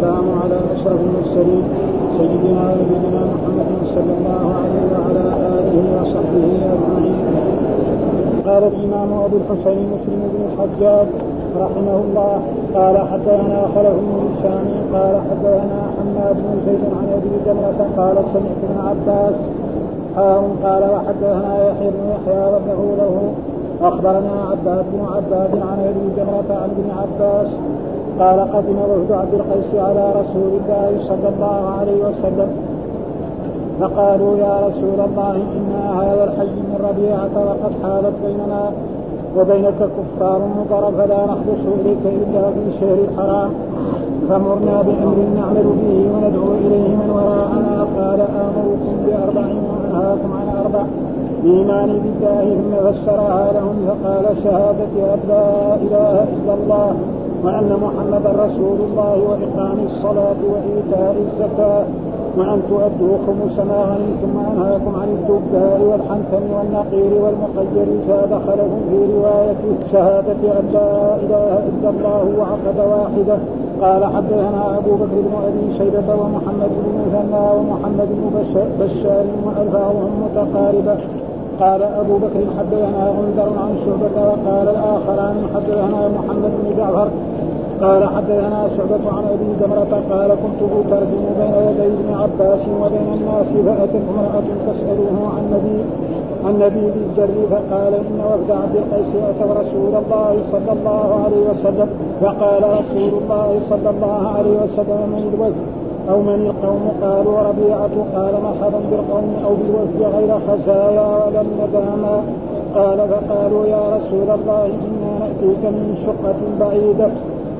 والسلام على أشرف المرسلين سيدنا ونبينا محمد صلى الله عليه وعلى آله وصحبه أجمعين. قال الإمام أبو الحسين مسلم بن الحجاج رحمه الله قال حدثنا خلف بن هشام قال حدثنا حماد بن زيد عن أبي جمرة قال سمعت ابن عباس قال وحدثنا يحيى بن يحيى وابنه له اخبرنا عباد بن عباد عن أبي جمرة عن ابن عباس قال قدم وفد عبد القيس على رسول الله صلى الله عليه وسلم. فقالوا يا رسول الله أنا هذا الحي من ربيعة وقد حالت بيننا وبينك كفار مضر فلا نخلص إليك إلا في شهر الحرام. فمرنا بأمر نعمل به وندعو إليه من وراءنا. قال آمركم بأربع وأنهاكم عن أربع. الايمان بالله ثم فسرها لهم فقال شهادة أن لا إله إلا الله. وأن محمدا رسول الله وإقام الصلاة وإيتاء الزكاة وأن تؤدوا خمس ما غنمتم وأنهاكم عن الدباء والحنثم والنقير والمقير زاد خلف في رواية شهادة أن لا إله إلا الله وعقد واحدة. قال حدثنا أبو بكر بن أبي شيبة ومحمد بن مثنى ومحمد بن بشار وألفاظهم متقاربة. قال أبو بكر حدثنا غندر عن شعبة وقال الآخران حدثنا محمد بن جعفر قال حدثنا شعبة عن أبي جمرة قال كنت اترجم بين يدي ابن عباس وبين الناس فأتت امرأة تسأله عن نبي عن نبي بالجر فقال إن وفد عبد القيس اتوا رسول الله صلى الله عليه وسلم فقال رسول الله صلى الله عليه وسلم من الوفد. أو من القوم قالوا ربيعة قال مرحبا بالقوم أو بالوفد غير خزايا ولا نداما قال فقالوا يا رسول الله إنا نأتيك من شقة بعيدة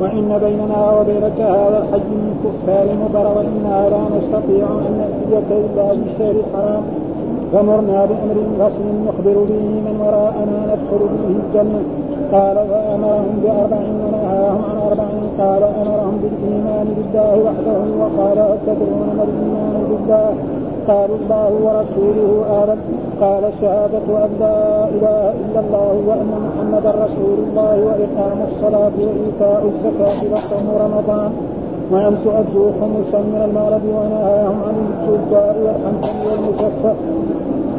وإن بيننا وبينك هذا الحج من كفار مضر وإنا لا نستطيع أن نأتيك إلا بالشهر الحرام فمرنا بأمر فصل نخبر به من وراءنا ندخل به الجنة. قال فأمرهم بأربع ونهاهم عن أربع قال أمرهم بالإيمان بالله وحده وقال أتدرون ما الإيمان بالله؟ قالوا الله ورسوله أعلم. قال شهادة أن لا إله إلا الله وأن محمدا رسول الله وإقام الصلاة وإيتاء الزكاة وصوم رمضان. وأن تؤدوا خمسا من المغرب ونهاهم عن السلطان والحنطم والمكفى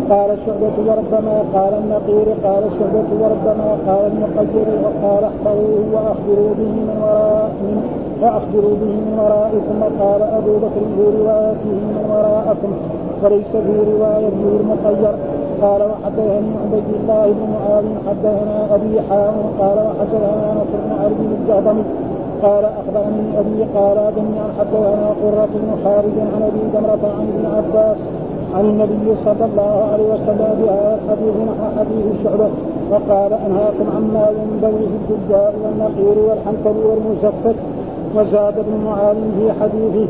قال الشعبة وربما قال النقير قال الشعبة وربما قال المقدر وقال احفظوه وأخبروا به من وراء من وأخبروا به من ورائكم وقال أبو بكر في روايته من وراءكم وليس في روايته المخير قال وحدثني عبيد الله بن معاذ حدثنا أبي حامد قال وحدثنا نصر بن عبد الجهضمي قال أخبرني أبي قال جميعا حدثنا قرة بن خالد عن أبي جمرة عن ابن عباس عن النبي صلى الله عليه وسلم بهذا الحديث نحو حديث الشعبة وقال أنهاكم عما ينبغي في الدجال والنقير والحنكل والمزفت. وزاد ابن معاذ في حديثه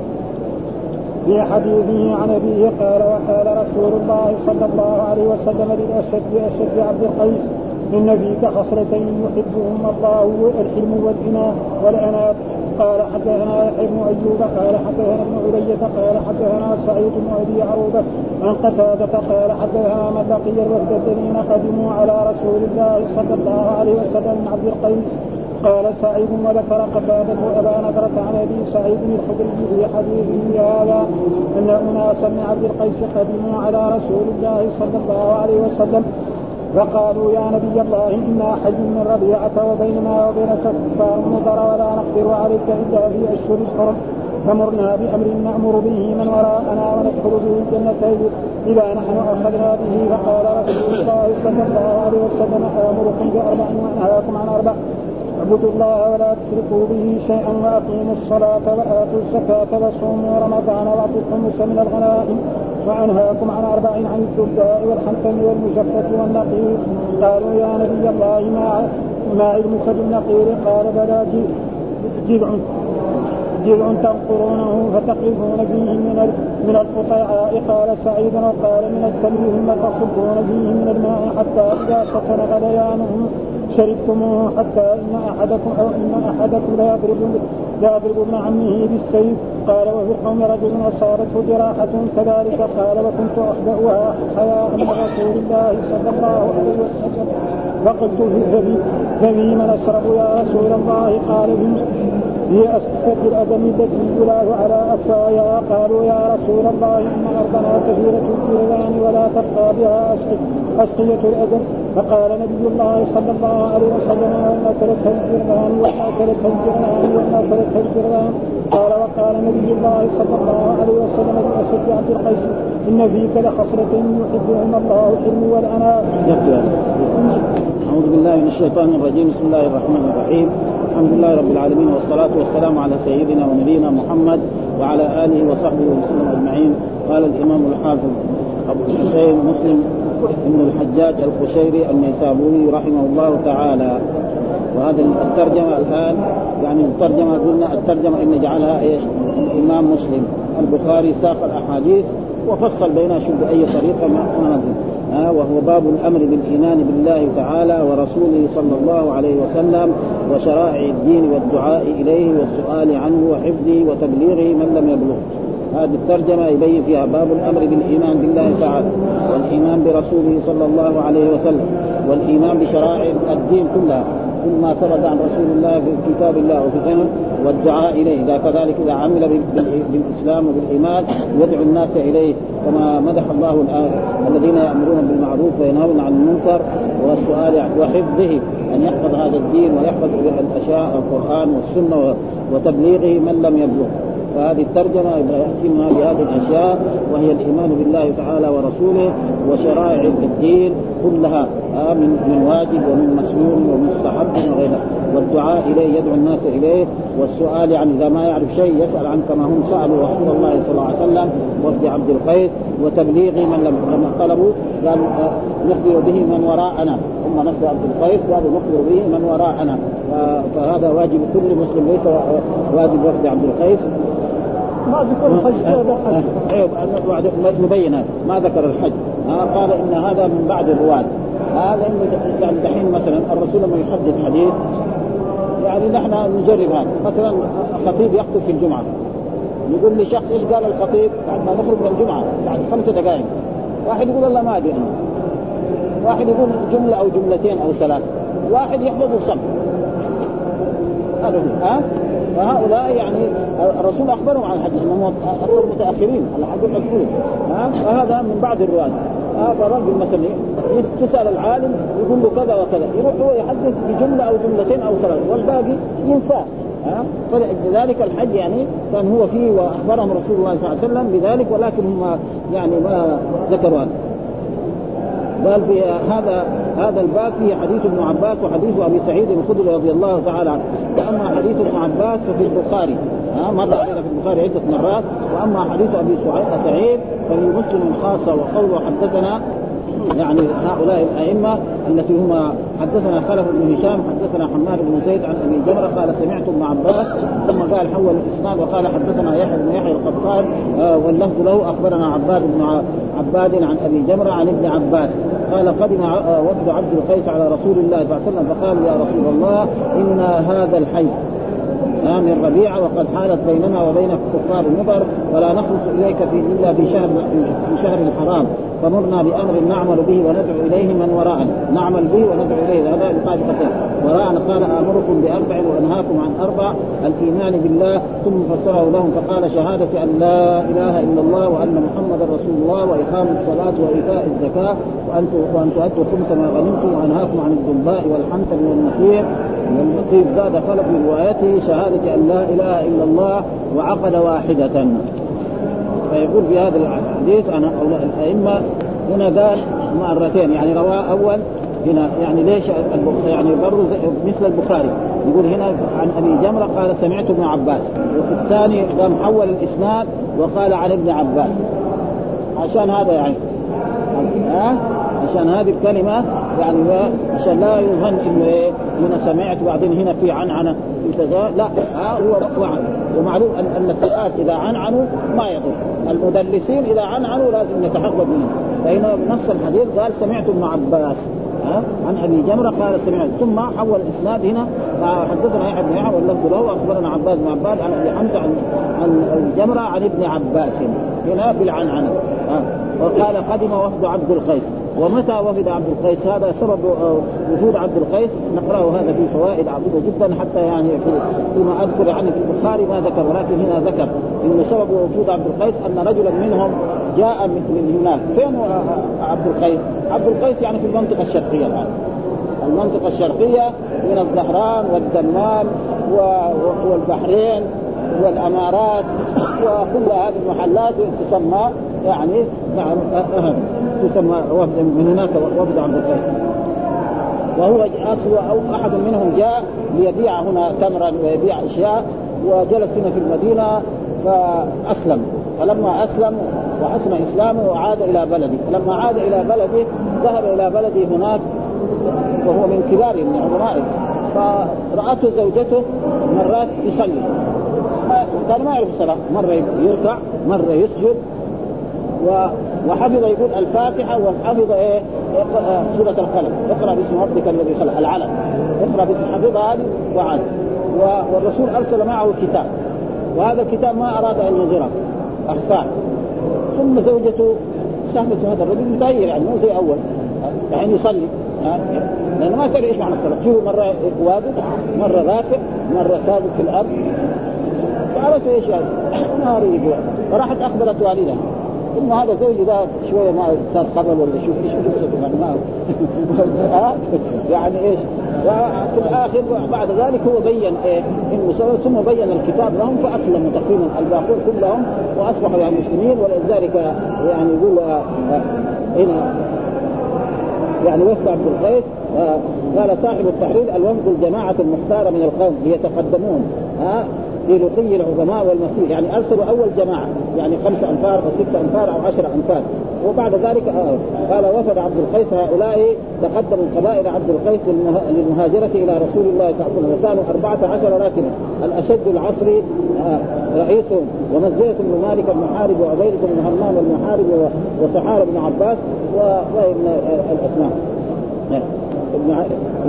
في حديثه عن أبيه قال وقال رسول الله صلى الله عليه وسلم للأشد أشد عبد القيس إن فيك خصلتين يحبهما الله الحلم والغنى والعناد قال حدثنا يحيى بن أيوب قال حدثنا ابن علية قال حدثنا سعيد بن أبي عروبة عن قتادة قال حدثنا من لقي الوفد الذين قدموا على رسول الله صلى الله عليه وسلم من عبد القيس. قال سعيد وذكر قتادة وابا نضرة عن أبي سعيد الخدري في حديثه هذا أن أناسا من عبد القيس قدموا على رسول الله صلى الله عليه وسلم فقالوا يا نبي الله إنا حي من ربيعه وبيننا وبينك كفار مضر ولا نقدر عليك إلا في أشهر الحرم. فمرنا بأمر نأمر به من وراءنا وندخل به الجنه إذا نحن اخذنا به فقال رسول الله صلى الله عليه وسلم أمركم بأربع وانهاكم عن أربع. اعبدوا الله ولا تشركوا به شيئا وأقيموا الصلاة وآتوا الزكاة وصوموا رمضان واعطوا الخمس من الغنائم. وانهاكم عن أربع عن الدباء والحنتم والمشفة والنقير قالوا يا نبي الله ما ما علمك بالنقير قال بلى جذع جذع تنقرونه فتقذفون فيه من من القطيعاء. قال سعيد وقال من التمر ثم تصبون فيه من الماء حتى إذا سكن غليانه شربتموه حتى إن أحدكم أو إن أحدكم لا يضرب ابن عمه بالسيف قال وفي القوم رجل اصابته جراحة كذلك قال وكنت اخبأها حياء من رسول الله صلى الله عليه وسلم. فقلت في فمي من اشرب يا رسول الله. قال في أسقف الأدم التي يلاه على أفواهها قالوا يا رسول الله إن أرضنا كثيرة الجيران ولا تبقى بها أسقية الأدم فقال نبي الله صلى الله عليه وسلم وما تركها الجيران وما تركها الجيران وما تركها الجيران قال وقال نبي الله صلى الله عليه وسلم لأسد عبد القيس إن فيك لخصلة يحبهما الله الحلم والأناء. أعوذ بالله من الشيطان الرجيم. بسم الله الرحمن الرحيم. الحمد لله رب العالمين والصلاة والسلام على سيدنا ونبينا محمد وعلى آله وصحبه وسلم أجمعين. قال الإمام الحافظ أبو الحسين مسلم بن الحجاج القشيري النيسابوري رحمه الله تعالى. وهذا الترجمة الآن يعني الترجمة قلنا الترجمة إن جعلها إيش؟ الإمام مسلم. البخاري ساق الأحاديث وفصل بينها شو بأي طريقة ما ها وهو باب الأمر بالإيمان بالله تعالى ورسوله صلى الله عليه وسلم وشرائع الدين والدعاء إليه والسؤال عنه وحفظه وتبليغه من لم يبلغه. هذه الترجمة يبين فيها باب الأمر بالإيمان بالله تعالى والإيمان برسوله صلى الله عليه وسلم والإيمان بشرائع الدين كلها. كل ما ثبت عن رسول الله في كتاب الله وفي سنه والدعاء إليه. إذا كذلك إذا عمل بالإسلام وبالإيمان يدعو الناس إليه كما مدح الله الذين يأمرون بالمعروف وينهون عن المنكر والسؤال وحفظه أن يحفظ هذا الدين ويحفظ الأشياء القران والسنة وتبليغه من لم يبلغ فهذه الترجمة يأتينا بهذه الأشياء وهي الإيمان بالله تعالى ورسوله وشرائع الدين كلها آه، من من واجب ومن مسنون ومستحب وغيرها. والدعاء إليه يدعو الناس إليه والسؤال عن إذا ما يعرف شيء يسأل عن كما هم سألوا رسول الله صلى الله عليه وسلم وفد عبد القيس وتبليغ من لم لما طلبوا قال آه، نخبر به من وراءنا. ثم نسال عبد القيس قالوا نخبر به من وراءنا. فهذا واجب كل مسلم ليس واجب وفد عبد القيس ما ذكر الحج أيوه نبين هذا ما ذكر الحج. قال إن هذا من بعد الرواد هذا يعني دحين مثلا الرسول لما يحدث حديث يعني نحن نجرب هذا. مثلا خطيب يخطب في الجمعة. يقول لي شخص إيش قال الخطيب؟ بعد ما نخرج من الجمعة بعد خمس دقائق. واحد يقول الله ما أدري. واحد يقول جملة أو جملتين أو ثلاث. واحد يحفظ الصف هذا هو. ها؟ فهؤلاء يعني الرسول أخبرهم عن الحديث إنهم أصلا متأخرين على حد ها؟ فهذا من بعد الرواة. هذا رجل مثلا تسال العالم يقول له كذا وكذا يروح هو يحدث بجملة أو جملتين أو ثلاث والباقي ينساه فلذلك الحج يعني كان هو فيه وأخبرهم رسول الله صلى الله عليه وسلم بذلك ولكن هم يعني ما ذكروا هذا. قال في هذا هذا الباب فيه حديث ابن عباس وحديث أبي سعيد الخدري رضي الله تعالى عنه. وأما حديث ابن عباس ففي البخاري. مر علينا في البخاري عدة مرات. وأما حديث أبي سعيد ففي مسلم خاصة وقوله حدثنا يعني هؤلاء الأئمة التي هم حدثنا خلف بن هشام حدثنا حماد بن زيد عن أبي جمرة قال سمعت ابن عباس ثم قال حول الإسناد وقال حدثنا يحيى بن يحيى القطان آه واللفظ له أخبرنا عباد بن عباد عن أبي جمرة عن ابن عباس. قال قدم آه وفد عبد القيس على رسول الله صلى الله عليه وسلم فقال يا رسول الله إن هذا الحي من ربيعه وقد حالت بيننا وبين كفار مضر ولا نخلص إليك في إلا في شهر في شهر الحرام فمرنا بأمر نعمل به وندعو إليه من وراءنا. نعمل به وندعو إليه. هذا قال وراءنا قال آمركم بأربع وأنهاكم عن أربع. الإيمان بالله. ثم فسره لهم فقال شهادة أن لا إله إلا الله وأن محمدا رسول الله وإقام الصلاة وإيتاء الزكاة. وأن وأن تؤدوا خمس ما غنمتم وأنهاكم عن الدباء والحنطه والنخير والنقيب زاد خلق من روايته شهادة أن لا إله إلا الله وعقد واحدة. فيقول في هذا الحديث عن الأئمة هنا قال مرتين يعني رواه أول هنا يعني ليش يعني برضه مثل البخاري يقول هنا عن أبي جمرة قال سمعت ابن عباس وفي الثاني قام حول الإسناد وقال عن ابن عباس. عشان هذا يعني. ها؟ عشان هذه الكلمة يعني عشان لا يظن إنه إيه هنا سمعت وبعدين هنا في عنعنة في لا ها هو وعن. ومعلوم ان أن الثقات إذا عنعنوا ما يضر. المدلسين إذا عنعنوا لازم نتحقق منهم. فهنا نص الحديث قال سمعت ابن عباس ها عن أبي جمرة قال سمعت. ثم حول الاسناد هنا. حدثنا يحيى بن يحيى واللفظ له اخبرنا عباس بن عباس عن أبي حمزة عن عن جمرة عن ابن عباس هنا بالعنعنه وقال قدم وفد عبد القيس ومتى وفد عبد القيس؟ هذا سبب وجود عبد القيس. نقرأه هذا في فوائد عظيمة جدا حتى يعني في فيما أذكر يعني في البخاري ما ذكر ولكن هنا ذكر إن سبب وجود عبد القيس أن رجلا منهم جاء من هناك. فين عبد القيس؟ عبد القيس يعني في المنطقة الشرقية الآن. المنطقة الشرقية من الظهران والدمام والبحرين والأمارات وكل هذه المحلات تسمى يعني نعم تسمى وفد من هناك وفد عبد القيس وهو اصل أو أحد منهم جاء ليبيع هنا تمرا ويبيع أشياء وجلس هنا في المدينة فأسلم. فلما أسلم وحسن إسلامه عاد إلى بلده. فلما عاد إلى بلده ذهب إلى بلده هناك وهو من كبار من عظمائه فرأته زوجته مرات يصلي. كان ما يعرف الصلاة. مرة يركع مرة يسجد. وحفظ يقول الفاتحة وحفظ إيه؟ سورة القلم. اقرأ باسم ربك الذي خلق العلم. اقرأ باسم حفظها هذه وعاد والرسول أرسل معه كتاب. وهذا الكتاب ما أراد أن يظهره أخفاه. ثم زوجته سهمت هذا الرجل متغير يعني مو زي أول. يعني يصلي. لأنه ما تدري إيش معنى الصلاة. تشوفه مرة واقف مرة راكع مرة ساجد في الأرض. سالته إيش هذا؟ ما اريد فراحت أخبرت والدها. انه هذا زوجي ده شوية ما صار خبل ولا شوف إيش قصته يعني ما يعني إيش؟ وفي الآخر بعد ذلك هو بين إيه؟ إنه ثم بين الكتاب لهم فاسلموا تقريبا الباقون كلهم وأصبحوا يعني مسلمين ولذلك يعني يقول آه، آه، هنا يعني وفد عبد القيس آه، قال صاحب التحرير الوفد الجماعة المختارة من القوم ليتقدمون ها؟ للقي العظماء والمسيح يعني أرسلوا أول جماعة يعني خمسه أنفار أو سته أنفار أو عشره أنفار. وبعد ذلك آه قال وفد عبد القيس هؤلاء تقدموا قبائل عبد القيس للمهاجرة إلى رسول الله صلى الله عليه وسلم. وكانوا أربعة عشر راكبا الأشد العصر آه رئيسهم ومزية بن مالك المحارب وعبيدة بن همام المحارب وسحار بن عباس وغير الأسماء.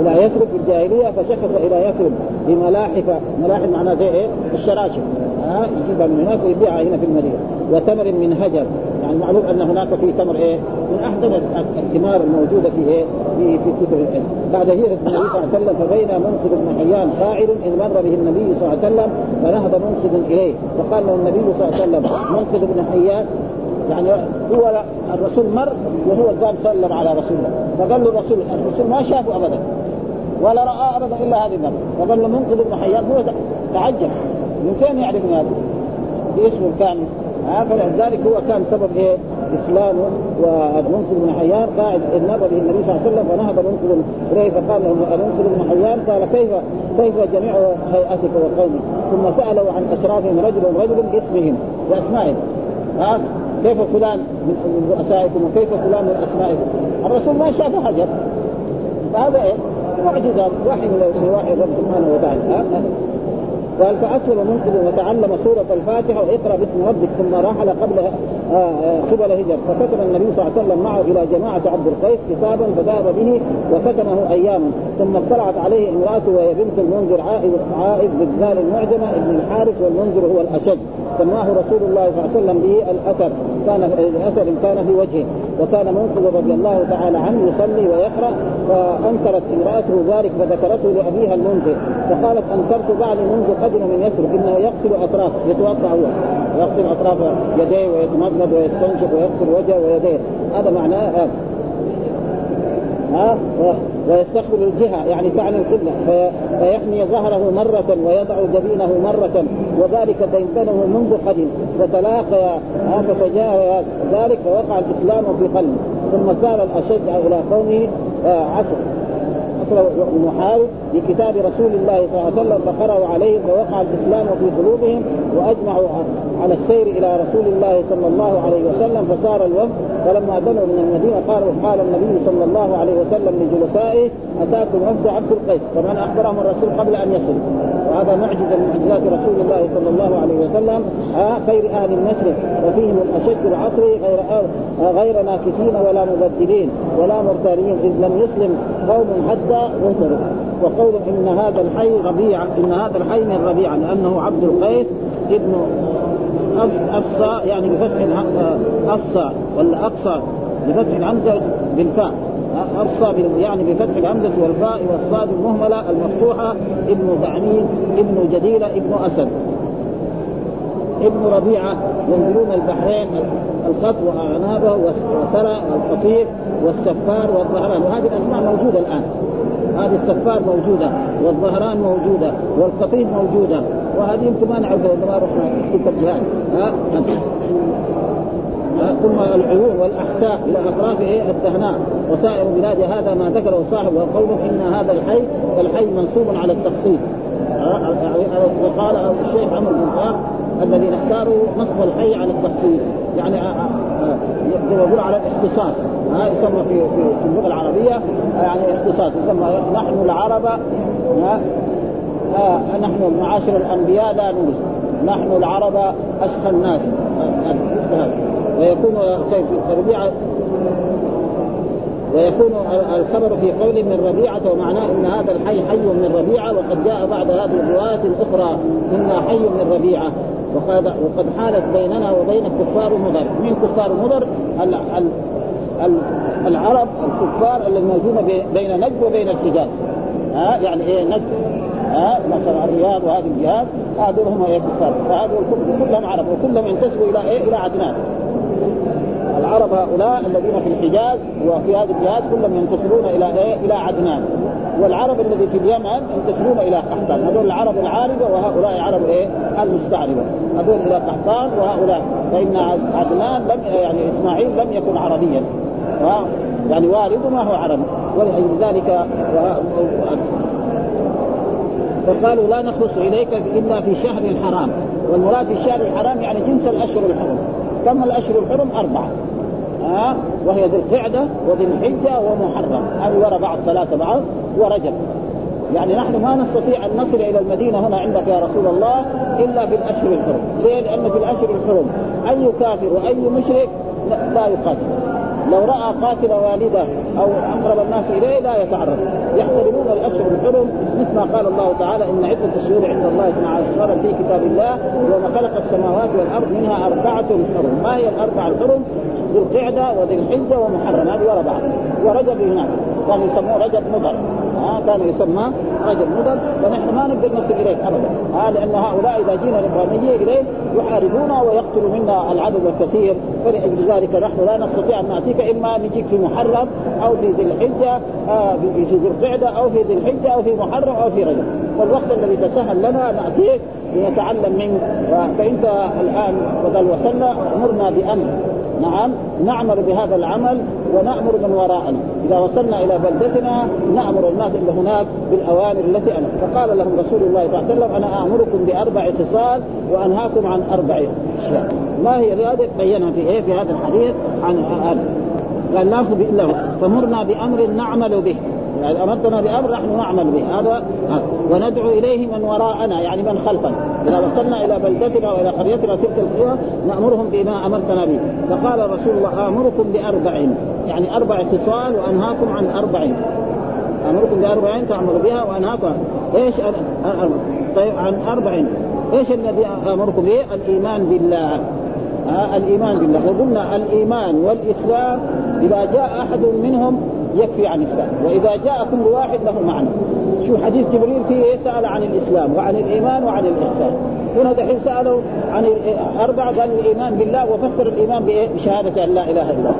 إلى يثرب في الجاهلية فشخص إلى يثرب بملاحف ملاحف معناها زي إيه؟ الشراشف ها يجيبها من هناك ويبيعها هنا في المدينة وتمر من هجر يعني معلوم أن هناك في تمر إيه؟ من أحسن الثمار الموجودة في إيه؟ في في كتب العلم بعد هجره النبي صلى الله عليه وسلم فبين منصب بن حيان قاعد اذ مر به النبي صلى الله عليه وسلم فنهض منصب إليه فقال له النبي صلى الله عليه وسلم منصب بن حيان يعني هو الرسول مر وهو قام سلم على رسول الله فقال له الرسول الرسول ما شافه ابدا ولا رأى ابدا إلا هذه المره فقال له منقذ بن حيان هو تعجب. من فين يعرف هذا؟ باسمه الكامل. آه فلذلك هو كان سبب إيه؟ إسلامه. ومنقذ بن حيان قاعد نبى به النبي صلى الله عليه وسلم فنهض منقذ إليه فقال له منقذ بن حيان؟ قال كيف كيف جميع هيئتك وقومك؟ ثم سأله عن أشرافهم رجل رجل باسمهم بأسمائهم. ها كيف فلان من رؤسائكم وكيف فلان من أسمائكم؟ الرسول ما شاف حجر فهذا إيه؟ معجزة. وحي من وحي الرب سبحانه وتعالى. قال فأسلم منقذ وتعلم سورة الفاتحة واقرأ باسم ربك ثم رحل قبل آه، آه، قبل هجر فكتب النبي صلى الله عليه وسلم معه إلى جماعة عبد القيس كتابا فذهب به وكتمه اياما. ثم اطلعت عليه امرأته وهي بنت المنذر عائد عائد بالذال المعجمة ابن الحارث والمنذر هو الأشد. سماه رسول الله صلى الله عليه وسلم به الأثر. كان الأثر كان في وجهه. وكان منقذ رضي الله تعالى عنه يصلي ويقرأ فانكرت امرأته ذلك فذكرته لأبيها المنذر. فقالت أنكرت بعد منذ قدم من يترك إنه يغسل أطراف يتوضأ هو. يغسل أطراف يديه ويتمضمض ويستنشق ويغسل وجهه ويديه. هذا معناه هذا ها؟ ويستقبل الجهة يعني تعني القبلة فيحمي ظهره مرة ويضع جبينه مرة وذلك بينه منذ قدم فتلاقى فتجاه ذلك فوقع الإسلام في قلبه ثم سار الأشد إلى قومه آه، عصر. المحارب بكتاب رسول الله صلى الله عليه وسلم فقرأوا عليهم فوقع الإسلام في قلوبهم وأجمعوا على السير إلى رسول الله صلى الله عليه وسلم فصار الوفد فلما دنوا من المدينة قالوا قال النبي صلى الله عليه وسلم لجلسائه أتاكم وفد عبد القيس طبعا أخبرهم الرسول قبل أن يصل. وهذا معجزة من معجزات رسول الله صلى الله عليه وسلم. آه خير أهل المشرق وفيهم الأشد العصر غير آه غير ناكسين ولا مبدلين ولا مرتارين إذ لم يسلم قوم حتى ينكروا وقول إن هذا الحي ربيع إن هذا الحي من ربيعه لأنه عبد القيس ابن أفصى يعني بفتح أفصى ولا أقصى بفتح الهمزة بالفاء. أرصى يعني بفتح الهمزة والفاء والصاد المهملة المفتوحة ابن ذعنين ابن جديلة ابن أسد. ابن ربيعة ينزلون البحرين الخط وأعنابه وسرى القطيف والسفار والظهران. وهذه الأسماء موجودة الآن. هذه السفار موجودة والظهران موجودة والقطيف موجودة. وهذه يمكن ما نعرفها رحنا في الجهاد. ها؟ ثم العيون والأحساء إلى اطراف إيه؟ الدهناء. وسائر بلاد هذا ما ذكره صاحب وقوله إن هذا الحي الحي منصوب على التخصيص. وقال الشيخ عمرو بن طاق الذين اختاروا نصب الحي على التخصيص. يعني يقول على الاختصاص. ها؟ يسمى في في اللغة العربية يعني اختصاص. يسمى نحن العرب آه نحن معاشر الأنبياء لا نوجد نحن العرب أشقى الناس. ويكون ربيعه ويكون الخبر في قول من ربيعة ومعناه إن هذا الحي حي من ربيعة وقد جاء بعد هذه الروايات الأخرى أنا حي من ربيعة. وقد وقد حالت بيننا وبين كفار مضر، من كفار مضر؟ العرب الكفار الموجودون بين نجد وبين الحجاز. ها يعني إيه؟ نجد. ها مثلا الرياض وهذه الجهات هذول هم إيه كفار فهذول كلهم عرب وكلهم ينتسبوا إلى إيه؟ إلى عدنان. العرب هؤلاء الذين في الحجاز وفي هذه الجهات كلهم ينتسبون إلى إيه؟ إلى عدنان. والعرب الذي في اليمن ينتسبون إلى قحطان. هذول العرب العاربة وهؤلاء عرب إيه؟ المستعربة. هذول إلى قحطان وهؤلاء. فإن عدنان لم يعني إسماعيل لم يكن عربيا. يعني والده ما هو عربي. ولذلك فقالوا لا نخلص إليك إلا في شهر الحرام. والمراد في الشهر الحرام يعني جنس الأشهر الحرم. كم الأشهر الحرم؟ أربعة. ها وهي ذي القعدة وذي الحجة ومحرم. هذه وراء بعض ثلاثة بعض ورجب يعني نحن ما نستطيع أن نصل إلى المدينة هنا عندك يا رسول الله إلا في الأشهر الحرم، ليه؟ لأن في الأشهر الحرم أي كافر وأي مشرك لا يقاتل، لو رأى قاتل والده أو أقرب الناس إليه لا يتعرض. يحترمون الاشهر الحرم مثل ما قال الله تعالى إن عدة الشهور عند الله 12 شهرا في كتاب الله يوم خلق السماوات والأرض منها أربعة حرم. ما هي الأربعة الحرم؟ ذي القعدة وذي الحجة ومحرم. هذه ورا بعض. ورجب هناك. كانوا يسموه رجب مضر. ها كان يسمى رجل مضر ونحن ما نقدر نصل اليك ابدا. ها لأن هؤلاء إذا جينا نبغى نجي اليه يحاربونا ويقتلوا منا العدد الكثير. فلأجل ذلك نحن لا نستطيع أن نأتيك إما نجيك في محرم أو في ذي الحجة آه في ذي القعدة أو في ذي الحجة أو في محرم أو في رجب فالوقت الذي تسهل لنا نأتيك لنتعلم منك. فانت الآن وقد وصلنا أمرنا بأمر. نعم نعمل بهذا العمل ونأمر من وراءنا. إذا وصلنا إلى بلدتنا نأمر الناس اللي هناك بالأوامر التي أنا. فقال لهم رسول الله صلى الله عليه وسلم أنا امركم بأربع خصال وأنهاكم عن أربع أشياء. ما هي هذه؟ بينها في إيه؟ في هذا الحديث عن هذا قال نأخذ إلا فمرنا بأمر نعمل به. يعني امرتنا بأمر نحن نعمل به. هذا وندعو إليه من وراءنا يعني من خلفنا. إذا وصلنا إلى بلدتنا وإلى قريتنا تلك القرى نأمرهم بما أمرتنا به. فقال رسول الله آمركم باربع يعني أربع خصال وأنهاكم عن أربع آمركم باربع تعملوا بها وانهاكم إيش طيب عن أربع إيش الذي آمركم به؟ الإيمان بالله. آه الإيمان بالله. وقلنا الإيمان والإسلام. إذا جاء أحد منهم يكفي عن الإسلام. وإذا جاء كل واحد له معنى. شو حديث جبريل فيه سأل عن الإسلام وعن الإيمان وعن الإحسان. هنا دحين سألوا عن أربعة قال الإيمان بالله وفسر الإيمان بشهادة أن لا إله إلا الله.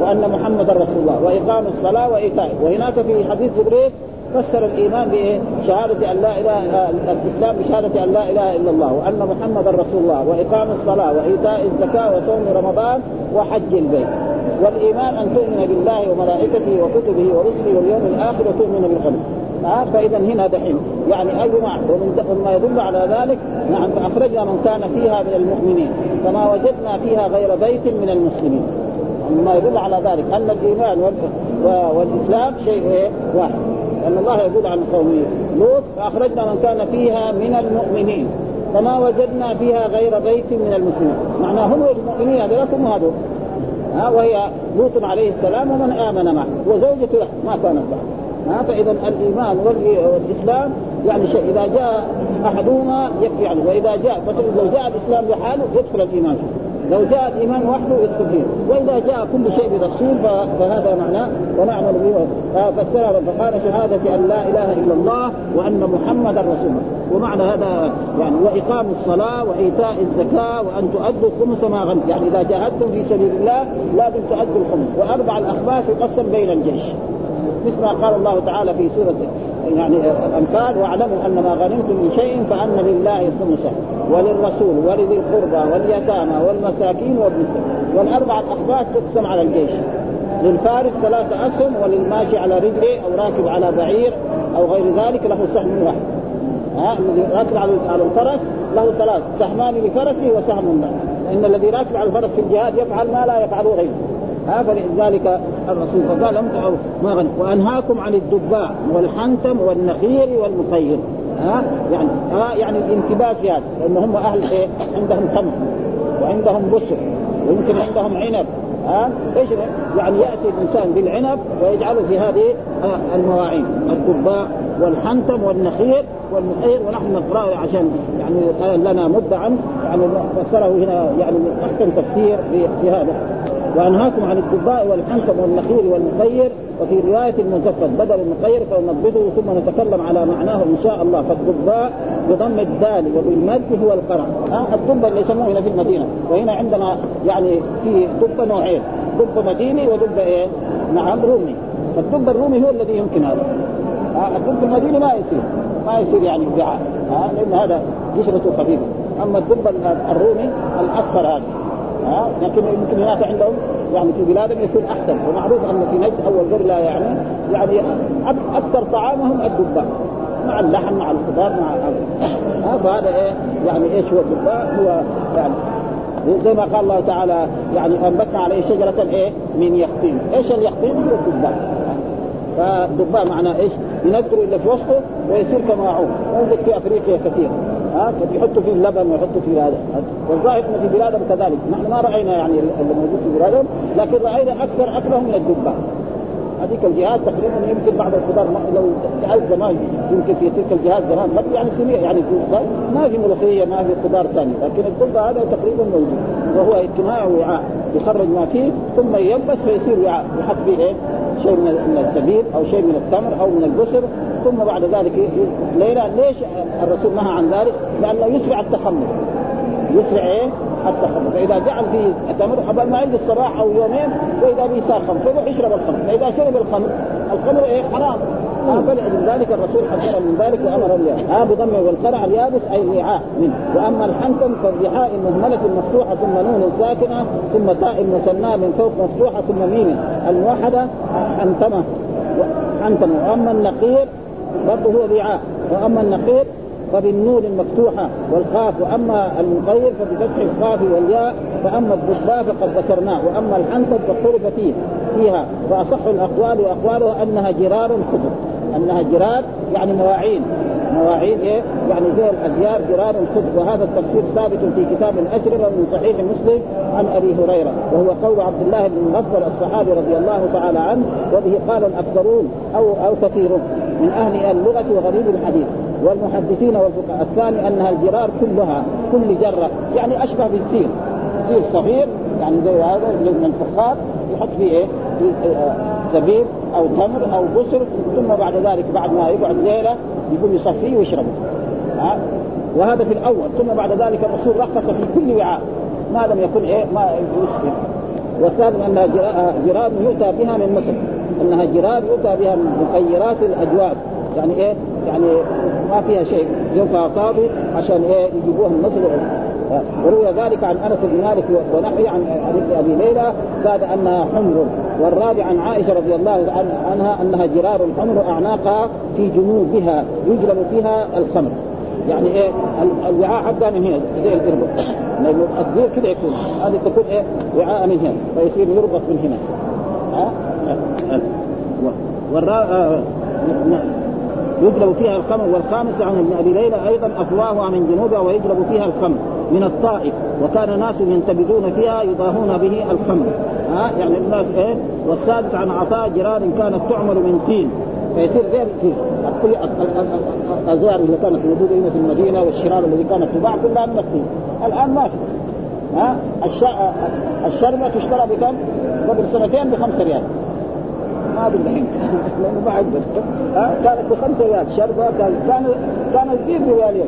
وأن محمدا رسول الله. وإقام الصلاة وإيتاء. وهناك في حديث جبريل فسر الإيمان بشهادة أن لا إله الإسلام بشهادة أن لا إله إلا الله وأن محمدا رسول الله وإقام الصلاة وإيتاء الزكاة وصوم رمضان وحج البيت. والإيمان أن تؤمن بالله وملائكته وكتبه ورسله واليوم الآخر وتؤمن بالقدر آه فإذا هنا دحين. يعني أي معنى ومن ما يدل على ذلك نعم فأخرجنا من كان فيها من المؤمنين فما وجدنا فيها غير بيت من المسلمين. مما يدل على ذلك. أن الإيمان والإسلام شيء إيه؟ واحد. لأن الله يقول عن قوم لوط فأخرجنا من كان فيها من المؤمنين فما وجدنا فيها غير بيت من المسلمين. معناه هم المؤمنين هذول هم هذول ها وهي لوط عليه السلام ومن آمن معه وزوجته ما كانت بعد ها فإذا الإيمان والإسلام يعني شيء. إذا جاء أحدهما يكفي عنه وإذا جاء مثلا لو جاء الإسلام لحاله يدخل الإيمان فيه. لو جاء الإيمان وحده يدخل فيه. وإذا جاء كل شيء بتفصيل فهذا معناه ونعمل به فسر فقال شهادة أن لا إله إلا الله وأن محمدا رسول الله. ومعنى هذا يعني وإقام الصلاة وإيتاء الزكاة وأن تؤدوا خمس ما غنم يعني إذا جاهدتم في سبيل الله لازم تؤدوا الخمس. وأربع الاخماس يقسم بين الجيش. مثل ما قال الله تعالى في سورة يعني الأنفال واعلموا أن ما غنمتم من شيء فأن لله خمسه وللرسول ولذي القربى واليتامى والمساكين وابن السبيل. والأربعة الاخماس تقسم على الجيش. للفارس ثلاثة أسهم وللماشي على رجله أو راكب على بعير أو غير ذلك له سهم واحد. ها الذي راكب على الفرس له ثلاث سهمان لفرسه وسهم له إن الذي راكب على الفرس في الجهاد يفعل ما لا يفعله غيره. ها فلذلك الرسول فقال لم ما غنم وأنهاكم عن الدباء والحنتم والنخير والمخير ها يعني ها يعني الانتباه في هذا لأن هم أهل إيه؟ عندهم تمر وعندهم بسر ويمكن عندهم عنب. ها إيش يعني يأتي الإنسان بالعنب ويجعله في هذه المواعين الدباء والحنتم والنخير والمخير ونحن نقرأه عشان يعني لنا مدة عنه يعني فسره هنا يعني أحسن تفسير في هذا وأنهاكم عن الدباء والحنتم والنخيل والمخير وفي رواية المزفت بدل المخير فنضبطه ثم نتكلم على معناه إن شاء الله. فالدباء بضم الدال وبالمد هو القرع. ها؟ الدب اللي يسموه هنا في المدينة. وهنا عندنا يعني في دب نوعين. دب مديني ودب إيه؟ نعم رومي. فالدب الرومي هو الذي يمكن هذا. الدب المديني ما يصير. ما يصير يعني وعاء لأن هذا قشرته خفيفة. أما الدب الرومي الأصفر هذا. ها؟ لكن يمكن هناك عندهم يعني في بلادهم يكون أحسن. ومعروف أن في نجد أو القرى يعني يعني أكثر طعامهم الدباء. مع اللحم مع الخضار مع ها فهذا إيه؟ يعني إيش هو الدباء؟ هو يعني زي ما قال الله تعالى يعني أنبتنا عليه شجرة إيه؟ من يقطين. إيش اليقطين؟ هو الدباء. فالدباء معناه إيش؟ ينقروا إلا في وسطه ويصير كماعون موجود في أفريقيا كثير. ها؟ يحطوا فيه اللبن ويحطوا فيه هذا. والظاهر ان في بلادهم كذلك. نحن ما رأينا يعني اللي موجود في بلادهم لكن رأينا أكثر أكلهم من الدباء هذيك الجهات تقريبا يمكن بعض الخضار لو سألت زمان يمكن في تلك الجهات زمان قبل يعني سنين يعني ما في ملوخية ما في خضار ثاني. لكن الدبة هذا تقريبا موجود. وهو اجتماع وعاء يخرج ما فيه ثم يلبس فيصير وعاء. يحط فيه إيه؟ شيء من الزبيب أو شيء من التمر أو من البسر ثم بعد ذلك ليلة ليش الرسول نهى عن ذلك؟ لأنه يسرع التخمر. يسرع إيه؟ التخمر. فإذا جعل فيه تمر قبل ما يجي الصباح أو يومين وإذا بيساخن فيروح يشرب الخمر. فإذا شرب الخمر الخمر إيه؟ حرام. فلذلك الرسول حذر من ذلك وأمر به ها بضم والقرع اليابس أي الرعاء منه. وأما الحنتم فالرعاء المهمله مفتوحة ثم نون ساكنة ثم تاء مثناه من فوق مفتوحة ثم ميم الموحدة حنتمة. حنتمة. وأما النقير برضه هو رعاء وأما النقير فبالنون المفتوحة والقاف وأما المغير فبفتح القاف والياء. فأما الضباء فقد ذكرناه. وأما الحنطب فاختلف فيه. فيها. وأصح الأقوال وأقوالها أنها جرار خضر أنها جرار يعني مواعين. مواعين إيه؟ يعني زي الأزيار جرار خضر وهذا التفسير ثابت في كتاب الاشربه من صحيح مسلم عن أبي هريرة. وهو قول عبد الله بن مغفر الصحابي رضي الله تعالى عنه وبه قال الأكثرون أو أو كثيرون من أهل اللغة وغريب الحديث. والمحدثين والفقهاء الثاني أنها الجرار كلها كل جرة. يعني أشبه بالسير سير صغير يعني زي هذا من الفخار يحط فيه إيه؟ زبيب أو تمر أو بسر ثم بعد ذلك بعد ما يقعد ليلة يقوم يصفيه ويشربه. ها؟ وهذا في الأول ثم بعد ذلك الرسول رخص في كل وعاء. ما لم يكن إيه ما يسكر والثالث أنها آه، جراب يؤتى بها من مصر. أنها جراب يؤتى بها من مخيرات الاجواب يعني إيه؟ يعني ما فيها شيء. ينفع فاضي عشان إيه؟ يجيبوها من مصر. وروي ذلك عن أنس بن مالك ونحي عن أبي ليلى زاد انها حمر والرابع عن عائشة رضي الله عنها أنها جرار حمر أعناقها في جنوبها يجلب فيها الخمر. يعني إيه؟ الوعاء حقها من هنا زي القربة. لأنه الزير كده يكون. هذه تكون إيه؟ وعاء من هنا فيصير يربط من هنا. ها. آه... يجلب فيها الخمر والخامس عن ابن أبي ليلى أيضا افواهها من جنوبها ويجلب فيها الخمر. من الطائف وكان ناس ينتبذون فيها يضاهون به الخمر. ها؟ يعني الناس إيه؟ والسادس عن عطاء جرار كانت تعمل من طين فيصير غير في كل الازار اللي كانت موجودة هنا في المدينة والشرار الذي كانت تباع كلها من الطين الآن ما في. ها؟ الشربة تشترى بكم؟ قبل سنتين بخمسة ريال. ما أدري الحين. لأنه ما عندنا. ها؟ كانت بخمسة ريال شربة كان كان كان يصير بريالين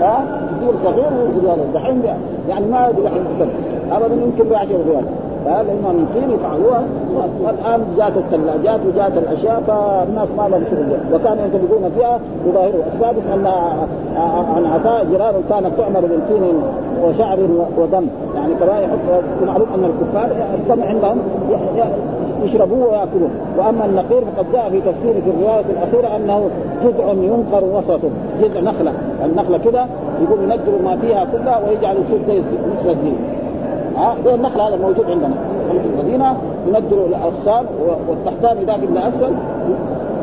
ها؟ يصير صغير بريالين دحين يعني ما أدري الحين ابدا يمكن ب 10 ريال. اما من طين يفعلوها. والان جات الثلاجات وجات الاشياء فالناس ما لهم شغل. وكانوا ينتبهون فيها يظاهروا. السادس أن عن عطاء جرار كانت تعمل من طين وشعر ودم يعني يحط معروف أن الكفار الدم عندهم يشربوه ويأكلوه. وأما النقير فقد جاء في تفسير في الرواية الأخيرة أنه جذع ينقر وسطه جذع نخلة. النخلة كده يقوم ينجر ما فيها كلها ويجعل يصير زي نصف الدين ها؟ زي النخل هذا موجود عندنا. في المدينة ينزلوا الاغصان والتحتان إذا إلى أسفل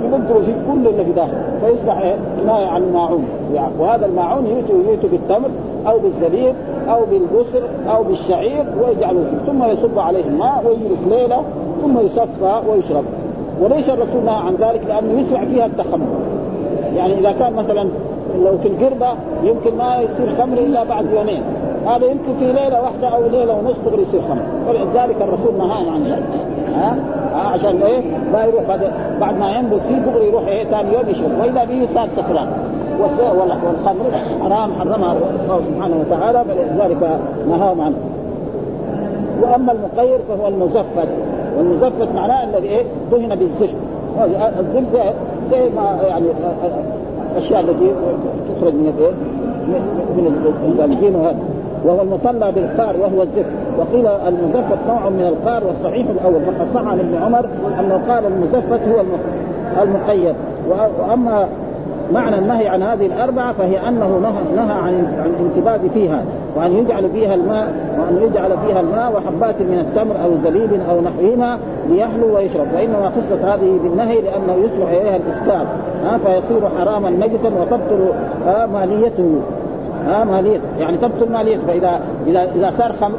ينزلوا في كل اللي في داخل. فيصبح؟ كنايه عن الماعون. وهذا الماعون يؤتوا يؤتوا بالتمر أو بالزبيب أو بالبسر أو بالشعير ويجعلوا فيه. ثم يصب عليه الماء ويجلس ليلة ثم يصفى ويشرب. وليس الرسول نهى عن ذلك لأنه يسرع فيها التخمر. يعني إذا كان مثلا لو في القربة يمكن ما يصير خمر إلا بعد يومين. هذا يمكن في ليلة واحدة أو ليلة ونصف دغري يصير خمر ولذلك الرسول نهاهم عن ذلك. ها؟ ها؟ عشان إيه؟ ما يروح بعد بعد ما ينبت فيه دغري يروح إيه ثاني يوم يشرب واذا به صار سكران. والخمر حرام حرمها الله سبحانه وتعالى فلذلك نهاهم عنه. وأما المقير فهو المزفت. والمزفت معناه الذي إيه؟ دهن بالزفت. الزفت زي, ما يعني الاشياء التي تخرج من الإيه؟ من الجين وهذا. وهو المطلع بالقار وهو الزفت وقيل المزفت نوع من القار والصحيح الأول فقد صح عن ابن عمر انه قال المزفت هو المقيد. وأما معنى النهي عن هذه الأربعة فهي أنه نهى, عن عن الانتباد فيها وأن يجعل فيها الماء وأن يجعل فيها الماء وحبات من التمر أو زبيب أو نحوهما ليحلو ويشرب. وإنما قصة هذه بالنهي لأنه يصلح إليها الإسكار ها فيصير حراما نجسا وتبطل ماليته. ها ماليته يعني تبطل ماليته فإذا إذا إذا صار خمر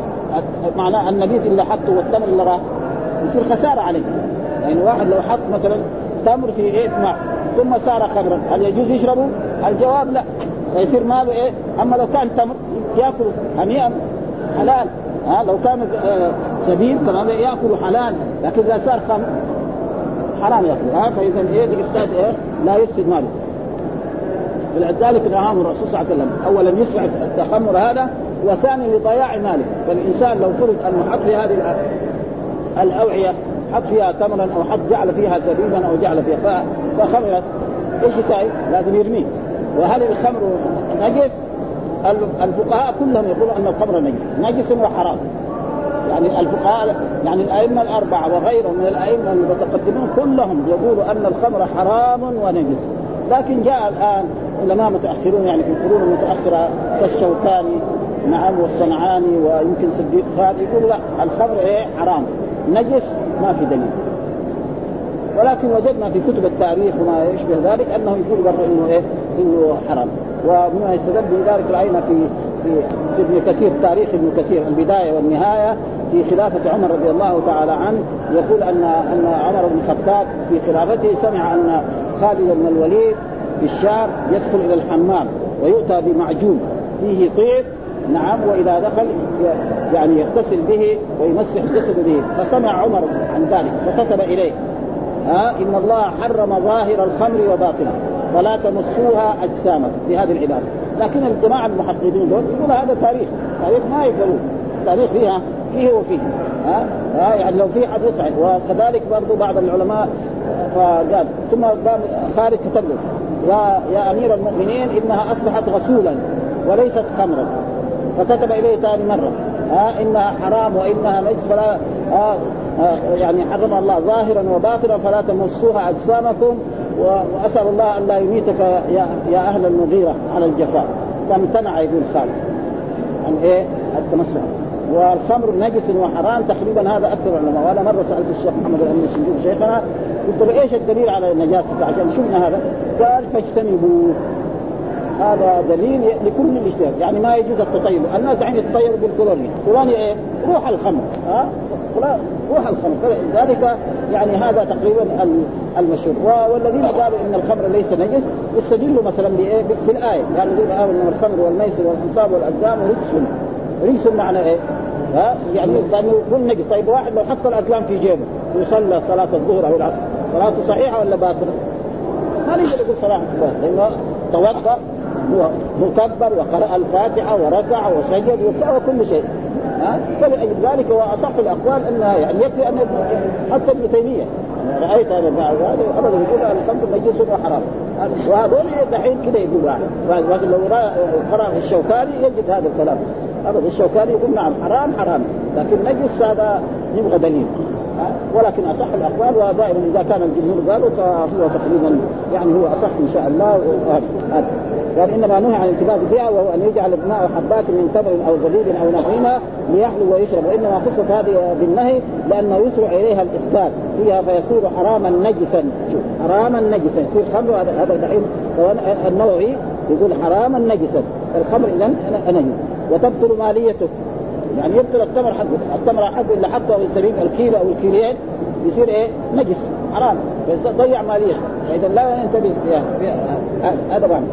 معناه النبيذ اللي حطه والتمر اللي راح يصير خسارة عليه. يعني واحد لو حط مثلا تمر في إيه ماء ثم صار خمرا هل يجوز يشربه؟ الجواب لا. فيصير ماله إيه؟ أما لو كان تمر يأكل؟ هنيئا حلال. ها لو كان آه سبيل كمان ياكل حلال. لكن إذا صار خمر حرام ياكل ها فاذا إيه؟ الافساد إيه؟ لا يفسد ماله. فلذلك نهاهم الرسول صلى الله عليه وسلم اولا يسرع التخمر هذا وثانيا لضياع ماله فالإنسان لو فرض انه حط في هذه الأوعية حط فيها تمرا أو حط جعل فيها زبيبا أو جعل فيها فخمرت إيش يساوي؟ لازم يرميه وهل الخمر نجس؟ الفقهاء كلهم يقولون أن الخمر نجس، نجس وحرام. يعني الفقهاء يعني الأئمة الأربعة وغيرهم من الأئمة المتقدمين كلهم يقولوا أن الخمر حرام ونجس. لكن جاء الآن علماء متأخرون يعني في القرون المتأخرة كالشوكاني نعم والصنعاني ويمكن صديق صاد يقول لا الخمر إيه؟ حرام. نجس ما في دليل. ولكن وجدنا في كتب التاريخ وما يشبه ذلك أنه يقول برضه إنه إيه؟ إنه حرام. ومما يستدل بذلك رأينا في في في ابن كثير تاريخ ابن كثير البداية والنهاية في خلافة عمر رضي الله تعالى عنه يقول ان أن عمر بن الخطاب في خلافته سمع أن خالد بن الوليد في الشام يدخل إلى الحمام ويؤتى بمعجون. فيه طيب نعم وإذا دخل يعني يغتسل به ويمسح جسده به. فسمع عمر عن ذلك فكتب إليه. ها إن الله حرم ظاهر الخمر وباطنه فلا تمسوها أجسامكم. في هذه العباده لكن الجماعة المحققين دول يقول هذا تاريخ. تاريخ ما يقبلون. تاريخ فيها فيه وفيه. ها, ها يعني لو في حديث صحيح وكذلك برضو بعض العلماء فقال ثم خالد كتب له. يا يا أمير المؤمنين إنها أصبحت غسولا وليست خمرا. فكتب إليه ثاني مرة ها إنها حرام وإنها نجس فلا ها يعني حرم الله ظاهرا وباطنا فلا تمسوها أجسامكم وأسأل الله أن لا يميتك يا يا أهل المغيرة على الجفاء. فامتنع يقول خالد عن إيه؟ التمسح والخمر نجس وحرام تقريبا هذا أكثر العلماء. وأنا مرة سألت الشيخ محمد الامين الشنقيط شيخنا قلت له إيش الدليل على نجاسته عشان شفنا هذا؟ قال فاجتنبوه. هذا دليل لكل الاجتهاد يعني ما يجوز التطيب. الناس الحين يتطيروا بالكولونيا كولونيا إيه؟ روح الخمر. ها؟ روح الخمر. فلذلك يعني هذا تقريبا المشهور. والذين قالوا إن الخمر ليس نجس يستدلوا مثلا بإيه؟ بالآية. يعني يقول إن الخمر والميسر والانصاب والأزلام رجس. رجس معنى إيه؟ ها؟ يعني لأنه يكون نجس. طيب واحد لو حط الاسلام في جيبه وصلى صلاة الظهر أو العصر. صلاته صحيحة ولا باطلة؟ ما نقدر نقول صلاة لأنه توضأ هو مكبر وقرأ الفاتحة وركع وسجد وسوى كل شيء. ها؟ فلأجل ذلك هو أصح الأقوال أنها يعني يكفي أن حتى ابن تيمية. رأيت أنا هذا أبدا يقول الخمر نجس وحرام. وهذول دحين كذا يقول واحد. لو قرأ الشوكاني يجد هذا الكلام. أبدا الشوكاني يقول نعم حرام حرام. لكن نجس هذا يبغى دليل. ولكن أصح الأقوال ودائما إذا كان الجمهور قالوا فهو تقريبا يعني هو أصح إن شاء الله قال إنما نهى عن الانتباه فيها وهو أن يجعل الماء حبات من تمر أو زبيب أو نحوهما ليحلو ويشرب. وإنما خصت هذه بالنهي لأنه يسرع إليها الاسباب فيها فيصير حراما نجسا. حراما نجسا. يصير خمر هذا دحين النووي يقول حراما نجسا. الخمر اذا نجس وتبطل ماليته يعني يبطل التمر حقه التمر حقه اللي حطه الزبيب الكيلو أو الكيلين يصير إيه؟ نجس حرام. ضيع مالية. فإذا لا ينتبه هذا معنى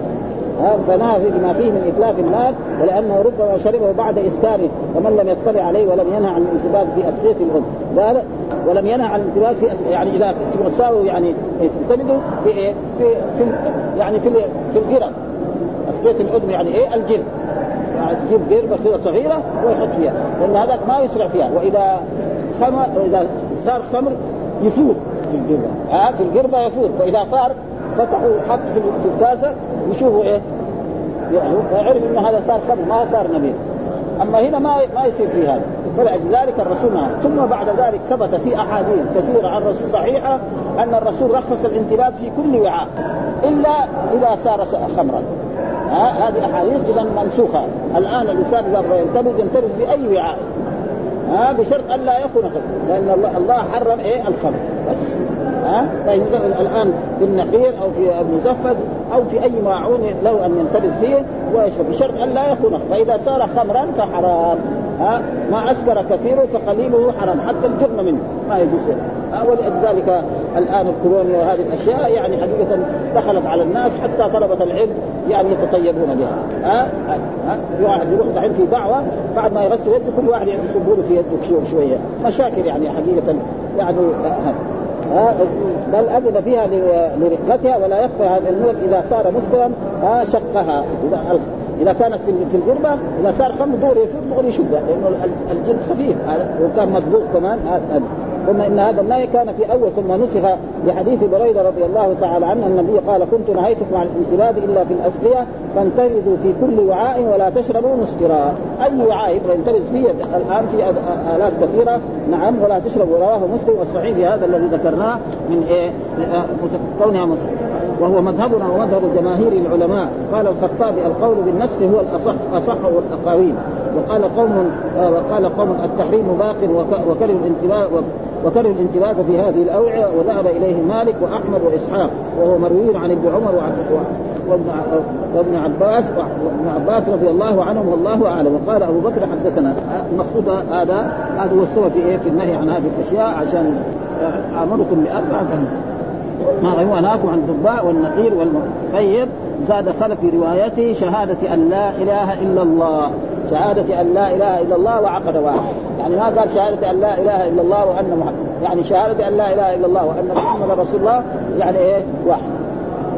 فنهى بما فيه من إتلاف المال ولأنه ربما شربه بعد اسكاره ومن لم يطلع عليه ولم ينهى عن الانتباه في أسقية الام قال ولم ينهى عن الانتباه في يعني إذا تساوي يعني تلتمدوا في إيه؟ في, في يعني في في القرب أسقية الأذن يعني إيه؟ الجلد. يعني تجيب قربة كذا صغيرة ويحط فيها لأن هذاك ما يسرع فيها. وإذا خمر إذا صار خمر يفوت في القربة. آه في القربة يفوت. فإذا صار فتحوا حط في الكاسة يشوفوا إيه؟ يعني انه هذا صار خمر ما صار نبيذ أما هنا ما ما يصير في هذا. فلذلك الرسول ما ثم بعد ذلك ثبت في أحاديث كثيرة عن الرسول صحيحة أن الرسول رخص الانتباه في كل وعاء إلا إذا صار خمرا. هذه أحاديث اذا منسوخه الآن الانسان اذا ينتبذ ينتبذ في اي وعاء. ها؟ بشرط أن لا يكون خمر لأن الله, الله حرم إيه؟ الخمر. بس. ها؟ فإذا الآن في النخيل أو في المزفت أو في أي معون له أن ينتبذ فيه ويشرب. بشرط أن لا يكون فإذا صار خمرا فحرام. ها؟ ما أسكر كثيره فقليله حرام. حتى الجرم منه. ما يجوز. ولذلك الآن الكولونيا وهذه الأشياء يعني حقيقة دخلت على الناس حتى طلبة العلم يعني يتطيبون بها. ها ها واحد يروح دحين في دعوة بعد ما يغسل يده كل واحد يصبوا له في يده شوية. مشاكل يعني حقيقة يعني بل أذن فيها لرقتها ولا يخفى هذا الموت إذا صار مسكرا شقها. إذا إذا كانت في الغربة إذا صار خمر دور يفوت دغري يشقها لأنه الجلد خفيف وكان مطبوخ كمان ثم إن هذا النهي كان في أول ثم نسخ بحديث بريدة رضي الله تعالى عنه النبي قال كنت نهيتكم عن الانتباد إلا في الأسقية فانتبذوا في كل وعاء ولا تشربوا مسكرا. أي وعاء يبغى ينتبذ فيه الآن في آلات كثيرة. نعم ولا تشربوا رواه مسلم والصحيح هذا الذي ذكرناه من إيه؟ كونها مسلم. وهو مذهبنا ومذهب جماهير العلماء. قال الخطابي القول بالنسخ هو الاصح أصح والأقاويل. وقال قوم وقال قوم التحريم باق وكره الانتباه وكره الانتباه في هذه الأوعية وذهب إليه مالك وأحمد وإسحاق وهو مروي عن ابن عمر وابن عباس وابن عباس رضي الله عنهم والله أعلم. وقال أبو بكر حدثنا المقصود هذا هذا هو السبب في إيه؟ في النهي عن هذه الأشياء عشان أمركم بأربعة. ما نهاكم عن الضباء والنقير والمخير زاد خلف في روايته شهادة أن لا إله إلا الله. شهادة أن لا إله إلا الله وعقد واحد. يعني ما قال شهادة أن لا إله إلا الله وأن محمد. يعني شهادة أن لا إله إلا الله وأن محمد رسول الله يعني إيه؟ واحد.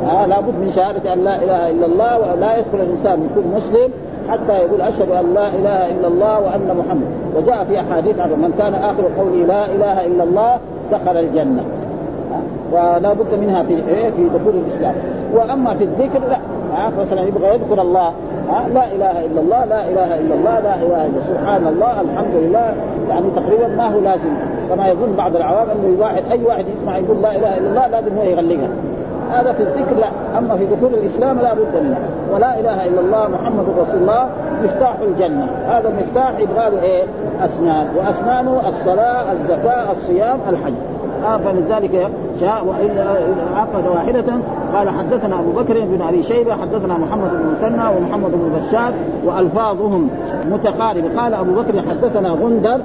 آه لابد من شهادة أن لا إله إلا الله ولا يدخل الإنسان يكون مسلم حتى يقول أشهد أن لا إله إلا الله وأن محمد. وجاء في أحاديث عن من كان آخر قوله لا إله إلا الله دخل الجنة. ولا بد منها في إيه؟ في دخول الإسلام. وأما في الذكر لا. مثلا يبغى يذكر الله لا إله إلا الله لا إله إلا الله لا إله إلا سبحان الله الحمد لله. يعني تقريبا ما هو لازم. كما يظن بعض العوام أنه واحد أي واحد يسمع يقول لا إله إلا الله لازم هو يغلقها. هذا في الذكر لا. أما في دخول الإسلام لا بد منه. ولا إله إلا الله محمد رسول الله مفتاح الجنة. هذا المفتاح يبغى له إيه؟ أسنان. وأسنانه الصلاة الزكاة الصيام الحج. آه فلذلك شاء والا عقد واحدة. قال حدثنا أبو بكر بن أبي شيبة حدثنا محمد بن مسنى ومحمد بن بشار وألفاظهم متقاربة. قال أبو بكر حدثنا غندر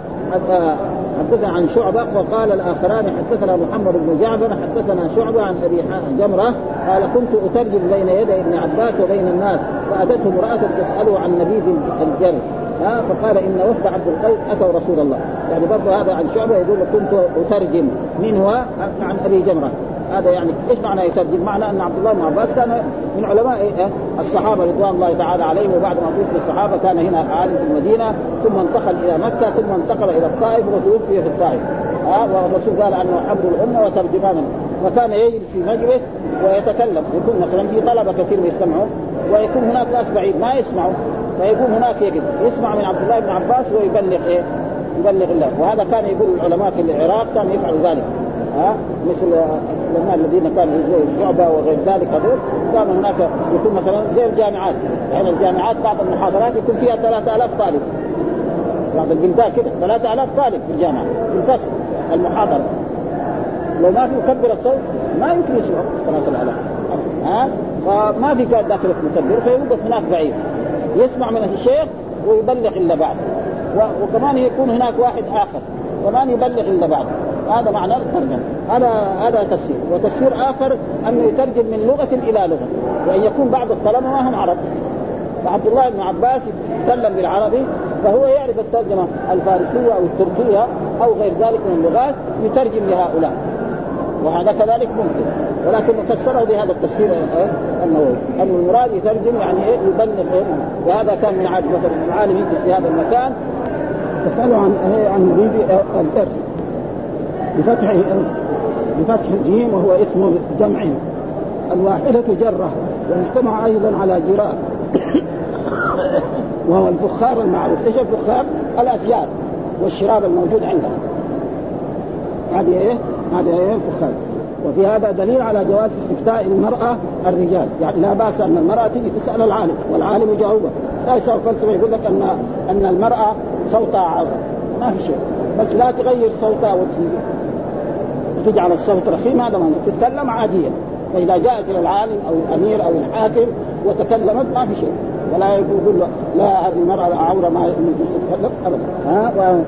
حدثنا عن شعبة وقال الآخران حدثنا محمد بن جعفر حدثنا شعبة عن أبي جمرة. قال كنت أترجم بين يدي ابن عباس وبين الناس فأتته امرأة تسأله عن نبيذ الجر ها فقال إن وفد عبد القيس اتوا رسول الله. يعني برضه هذا عن شعبة يقول كنت أترجم من هو عن أبي جمرة. هذا يعني إيش معنى يترجم؟ معنى أن عبد الله بن عباس كان من علماء إيه؟ الصحابة رضوان الله تعالى عليهم وبعد ما توفي الصحابة كان هنا عالم في المدينة ثم انتقل إلى مكة ثم انتقل إلى الطائف وتوفي في الطائف. ها والرسول قال عنه حبر الأمة وترجمان. وكان يجلس في مجلس ويتكلم. يكون مثلا في طلبة كثير يستمعون ويكون هناك ناس بعيد ما يسمعوا فيكون هناك يجب يسمع من عبد الله بن عباس ويبلغ إيه؟ يبلغ الله وهذا كان يقول العلماء في العراق كانوا يفعلوا ذلك. ها؟ مثل العلماء الذين كانوا زي الشعبة وغير ذلك هذول. كان هناك يكون مثلا زي الجامعات. يعني الجامعات بعض المحاضرات يكون فيها 3000 طالب. بعض البلدان كده 3000 طالب في الجامعة. في الفصل المحاضرة. لو ما في مكبر الصوت ما يمكن يسمعوا 3000 ها؟ فما في كان داخل مكبر فيوقف هناك بعيد. يسمع من الشيخ ويبلغ إلا بعد. وكمان يكون هناك واحد آخر كمان يبلغ إلا بعد. هذا معنى الترجمة. هذا هذا تفسير. وتفسير آخر انه يترجم من لغة إلى لغة. وأن يكون بعض الطلبة ما هم عرب. فعبد الله بن عباس يتكلم بالعربي فهو يعرف الترجمة الفارسية أو التركية أو غير ذلك من اللغات يترجم لهؤلاء. وهذا كذلك ممكن. ولكن فسره بهذا التفسير النووي ان المراد يترجم يعني إيه يبلغ إيه وهذا كان من عاد مثلا العالم يجلس في هذا المكان. تساله عن إيه عن الارث بفتح بفتح الجيم وهو اسم جمع. الواحدة جرة ويجتمع أيضا على جراء. وهو الفخار المعروف. إيش الفخار؟ الأسياد والشراب الموجود عندنا هذه إيه؟ هذه إيه؟ الفخار وفي هذا دليل على جواز استفتاء المرأة الرجال. يعني لا بأس أن المرأة تجي تسأل العالم والعالم يجاوبها لا يسأل فلسفة يقول لك أن أن المرأة صوتها عظم ما في شيء. بس لا تغير صوتها وتجعل الصوت رخيم هذا ما تتكلم عاديا. فإذا جاءت إلى العالم أو الأمير أو الحاكم وتكلمت ما في شيء. ولا يقول لا هذه المرأة عورة ما يجوز تتكلم ابدا. ها؟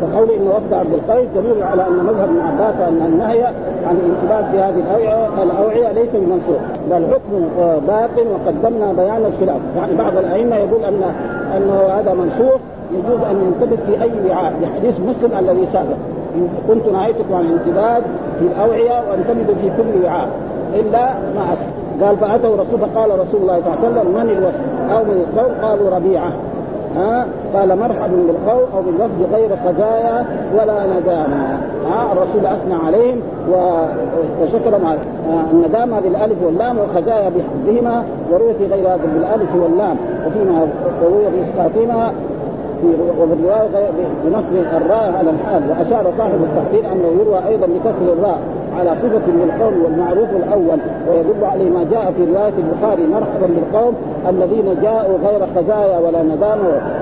فقول إن وفد عبد القيس دليل على أن مذهب ابن عباس ان النهي عن الانتباه في هذه الاوعيه الأوعية ليس بمنسوخ بل حكم باق وقدمنا بيان الخلاف. يعني بعض الأئمة يقول ان أنه هذا منسوخ يجوز أن ينتبه في أي وعاء لحديث مسلم الذي سابق. كنت نهيتكم عن الانتباه في الأوعية وانتبهوا في كل وعاء إلا ما اسف قال فأتوا رسول فقال رسول الله صلى الله عليه وسلم من الوفد أو من القوم؟ قالوا ربيعة. ها؟ قال مرحبا بالقوم أو بالوفد غير خزايا ولا ندامة. ها؟ الرسول أثنى عليهم وشكر مع الندامة بالألف واللام والخزايا بحفظهما وروي في غير هذا بالألف واللام. وفيما وروي باسقاطهما في وفي بنصب الراء على الحال. وأشار صاحب التحقيق أنه يروى أيضا بكسر الراء. على صفة للقوم والمعروف الأول ويدل عليه ما جاء في رواية البخاري مرحبا بالقوم الذين جاءوا غير خزايا ولا ندام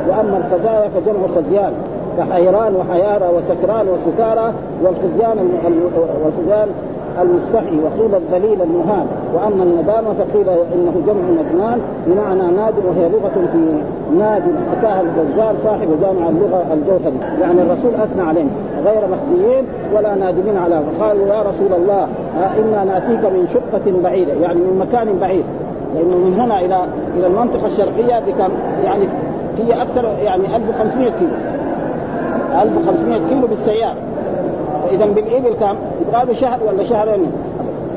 وأما الخزايا فجمع خزيان كحيران وحيارى وسكران وسكارى والخزيان والخزيان المستحي وقيل الذليل المهان وأما الندامه فقيل إنه جمع ندمان بمعنى ناد وهي لغة في ناد حكاها الغزال صاحب جامع اللغة الجوهري. يعني الرسول أثنى عليهم غير مخزيين ولا نادمين على فقالوا يا رسول الله إنا نأتيك من شقة بعيدة يعني من مكان بعيد. لأنه من هنا إلى إلى المنطقة الشرقية بكم يعني هي أكثر يعني 1500 كيلو. 1500 كيلو بالسيارة. فاذا بالإبل كم؟ يبغى له شهر ولا شهرين.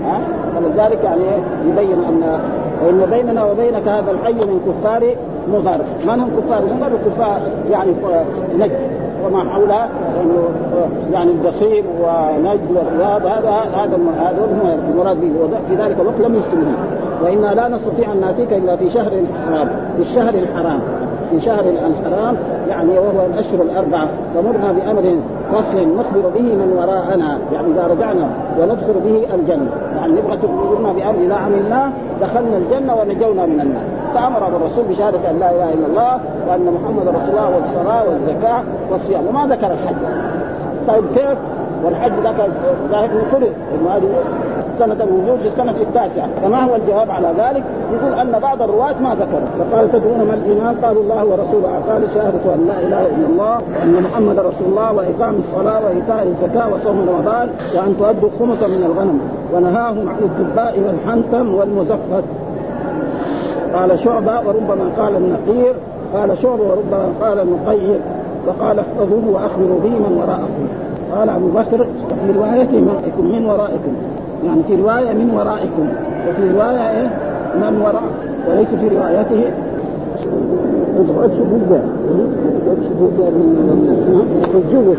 ها؟ فلذلك يعني يبين أن وإن بيننا وبينك هذا الحي من كفار مضر من هم كفار؟ مضر كفار يعني نجد. وما حولها لأنه يعني الجصيم ونجد والرياض. هذا هذا هذا هم المراد به. وفي ذلك الوقت لم يسلمون وإنا لا نستطيع أن نأتيك إلا في شهر حرام. في الشهر الحرام. في شهر الحرام يعني وهو الأشهر الأربعة. فمرنا بأمر فصل نخبر به من وراءنا يعني إذا رجعنا وندخل به الجنة. يعني نبغى تخبرنا بأمر إذا عملناه دخلنا الجنة ونجونا من النار. فأمر الرسول بشهادة أن لا إله إلا الله وأن محمد رسول الله والصلاة والزكاة والصيام. وما ذكر الحج. طيب كيف؟ والحج ذاك ذاك فرض انه هذه سنة الوجود في السنة التاسعة. فما هو الجواب على ذلك؟ يقول أن بعض الرواة ما ذكروا فقال تدعون ما الإيمان؟ قالوا الله ورسوله. قال شهادة أن لا إله إلا الله وأن محمد رسول الله وإقام الصلاة وإيتاء الزكاة وصوم رمضان وأن تؤدوا خمسا من الغنم. ونهاهم عن الدباء والحنتم والمزفت. قال شعبة وربما قال النقير قال شعب وربما قال نقير وقال احفظوه وأخبروا به من وراءكم. قال أبو بكر وفي رواية من من ورائكم. يعني في رواية من ورائكم وفي رواية إيه؟ من وراء وليس في روايته ما تقعدش بوجه ما تقعدش بوجه من الجو